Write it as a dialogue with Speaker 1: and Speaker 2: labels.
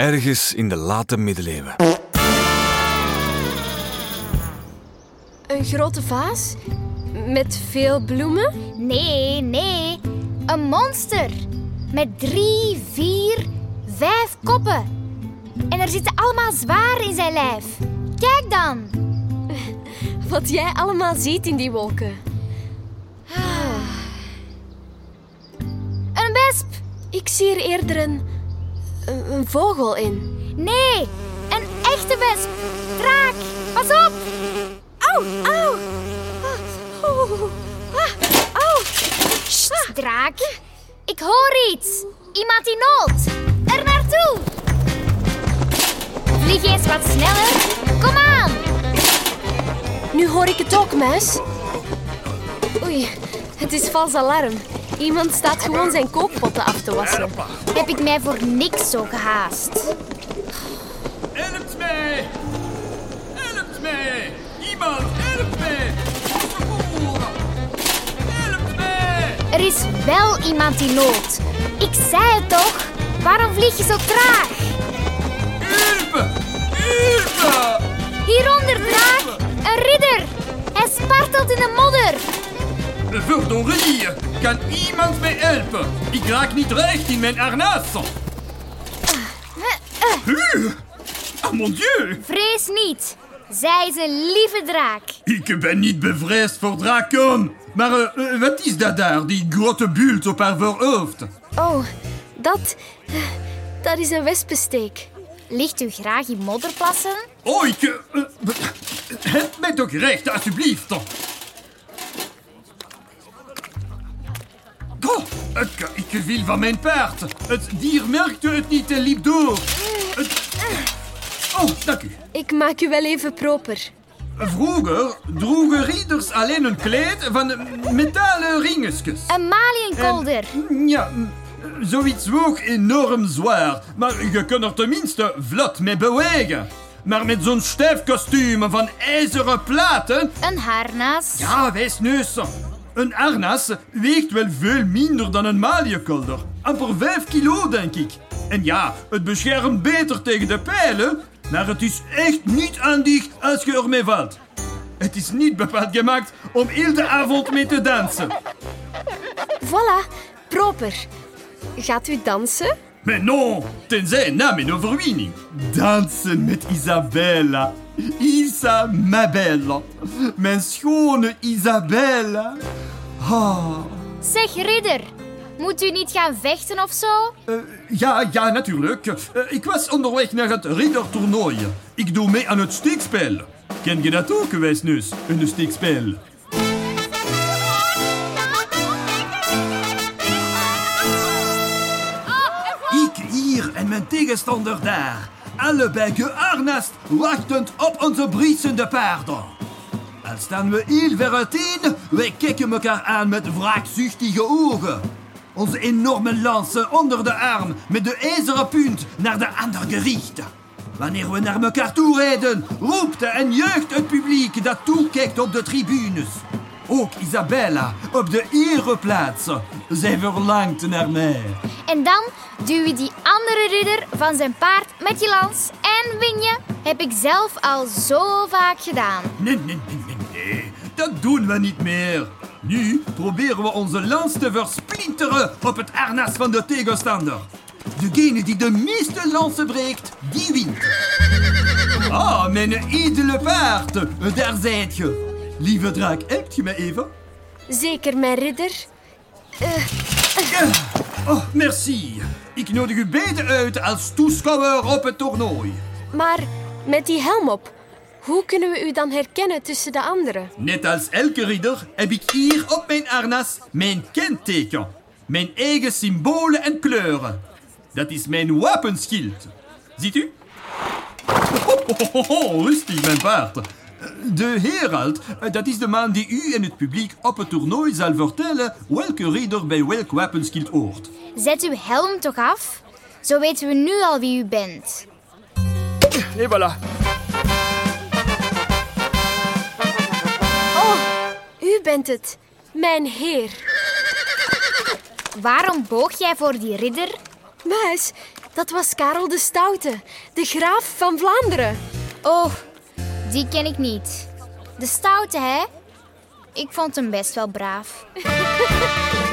Speaker 1: Ergens in de late middeleeuwen.
Speaker 2: Een grote vaas? Met veel bloemen?
Speaker 3: Nee, nee. Een monster. Met drie, vier, vijf koppen. En er zitten allemaal zwaar in zijn lijf. Kijk dan.
Speaker 2: Wat jij allemaal ziet in die wolken.
Speaker 3: Een wesp.
Speaker 2: Ik zie er eerder een, een, een vogel in.
Speaker 3: Nee, een echte wesp. Draak. Pas op. Au, au.
Speaker 2: Ah, au.
Speaker 3: Sst, draak. Ik hoor iets. Iemand in nood. Er naartoe. Vlieg eens wat sneller. Kom aan.
Speaker 2: Nu hoor ik het ook, muis. Oei, het is vals alarm. Iemand staat gewoon zijn kookpotten af te wassen.
Speaker 3: Heb ik mij voor niks zo gehaast.
Speaker 4: Helpt mij! Helpt mij! Iemand, help mij! Help mij!
Speaker 3: Er is wel iemand in nood. Ik zei het toch? Waarom vlieg je zo traag?
Speaker 4: Verdorie! Kan iemand mij helpen? Ik raak niet recht in mijn harnas. Ah, mon dieu!
Speaker 3: Vrees niet. Zij is een lieve draak.
Speaker 4: Ik ben niet bevreesd voor draken. Maar eh, eh, wat is dat daar, die grote bult op haar voorhoofd?
Speaker 2: Oh, dat... Dat is een wespensteek.
Speaker 3: Ligt u graag in modderplassen?
Speaker 4: Oh, ik... eh, eh, help mij toch recht, alsjeblieft. Ik, viel van mijn paard. Het dier merkte het niet en liep door. Het- Oh, dank u.
Speaker 2: Ik maak u wel even proper.
Speaker 4: Vroeger droegen ridders alleen een kleed van metalen ringetjes.
Speaker 3: Een maliënkolder.
Speaker 4: Ja, zoiets woog enorm zwaar, maar je kunt er tenminste vlot mee bewegen. Maar met zo'n stijf kostuum van ijzeren platen...
Speaker 3: Een harnas.
Speaker 4: Ja, wees neus. Een harnas weegt wel veel minder dan een maliënkolder. Amper 5 kilo, denk ik. En ja, het beschermt beter tegen de pijlen, maar het is echt niet handig als je ermee valt. Het is niet bepaald gemaakt om heel de avond mee te dansen.
Speaker 2: Voilà, proper. Gaat u dansen?
Speaker 4: Maar non, tenzij na mijn overwinning. Dansen met Isabella. Isa Mabella. Mijn schone Isabella. Ah.
Speaker 3: Zeg, ridder. Moet u niet gaan vechten of zo?
Speaker 4: Eh, ja, ja, natuurlijk. Eh, ik was onderweg naar het riddertoernooi. Ik doe mee aan het steekspel. Ken je dat ook, wijsneus? Een steekspel. Ik hier en mijn tegenstander daar. Allebei gearnast, wachtend op onze briesende paarden. Al staan we heel uiteen, wij kijken elkaar aan met wraakzuchtige ogen. Onze enorme lansen onder de arm, met de ijzeren punt naar de ander gericht. Wanneer we naar elkaar toe rijden, roept en juicht het publiek dat toekijkt op de tribunes. Ook Isabella op de ereplaats. Zij verlangt naar mij.
Speaker 3: En dan duw je die andere ridder van zijn paard met je lans en win je. Heb ik zelf al zo vaak gedaan.
Speaker 4: Nee, nee, nee, nee, nee. Dat doen we niet meer. Nu proberen we onze lans te versplinteren op het harnas van de tegenstander. Degene die de meeste lansen breekt, die wint. Ah, mijn edele paard. Daar zijt je. Lieve draak, helpt je me even?
Speaker 2: Zeker, mijn ridder.
Speaker 4: Oh, merci. Ik nodig u beiden uit als toeschouwer op het toernooi.
Speaker 2: Maar met die helm op, hoe kunnen we u dan herkennen tussen de anderen?
Speaker 4: Net als elke ridder heb ik hier op mijn harnas mijn kenteken. Mijn eigen symbolen en kleuren. Dat is mijn wapenschild. Ziet u? Oh, oh, oh, rustig, mijn paard. De herald, dat is de man die u en het publiek op het toernooi zal vertellen welke ridder bij welk wapenschild hoort.
Speaker 3: Zet uw helm toch af? Zo weten we nu al wie u bent.
Speaker 4: Et voilà.
Speaker 2: Oh, u bent het. Mijn heer.
Speaker 3: Waarom boog jij voor die ridder?
Speaker 2: Muis, Dat was Karel de Stoute, de graaf van Vlaanderen.
Speaker 3: Oh, die ken ik niet. De stoute, hè? Ik vond hem best wel braaf.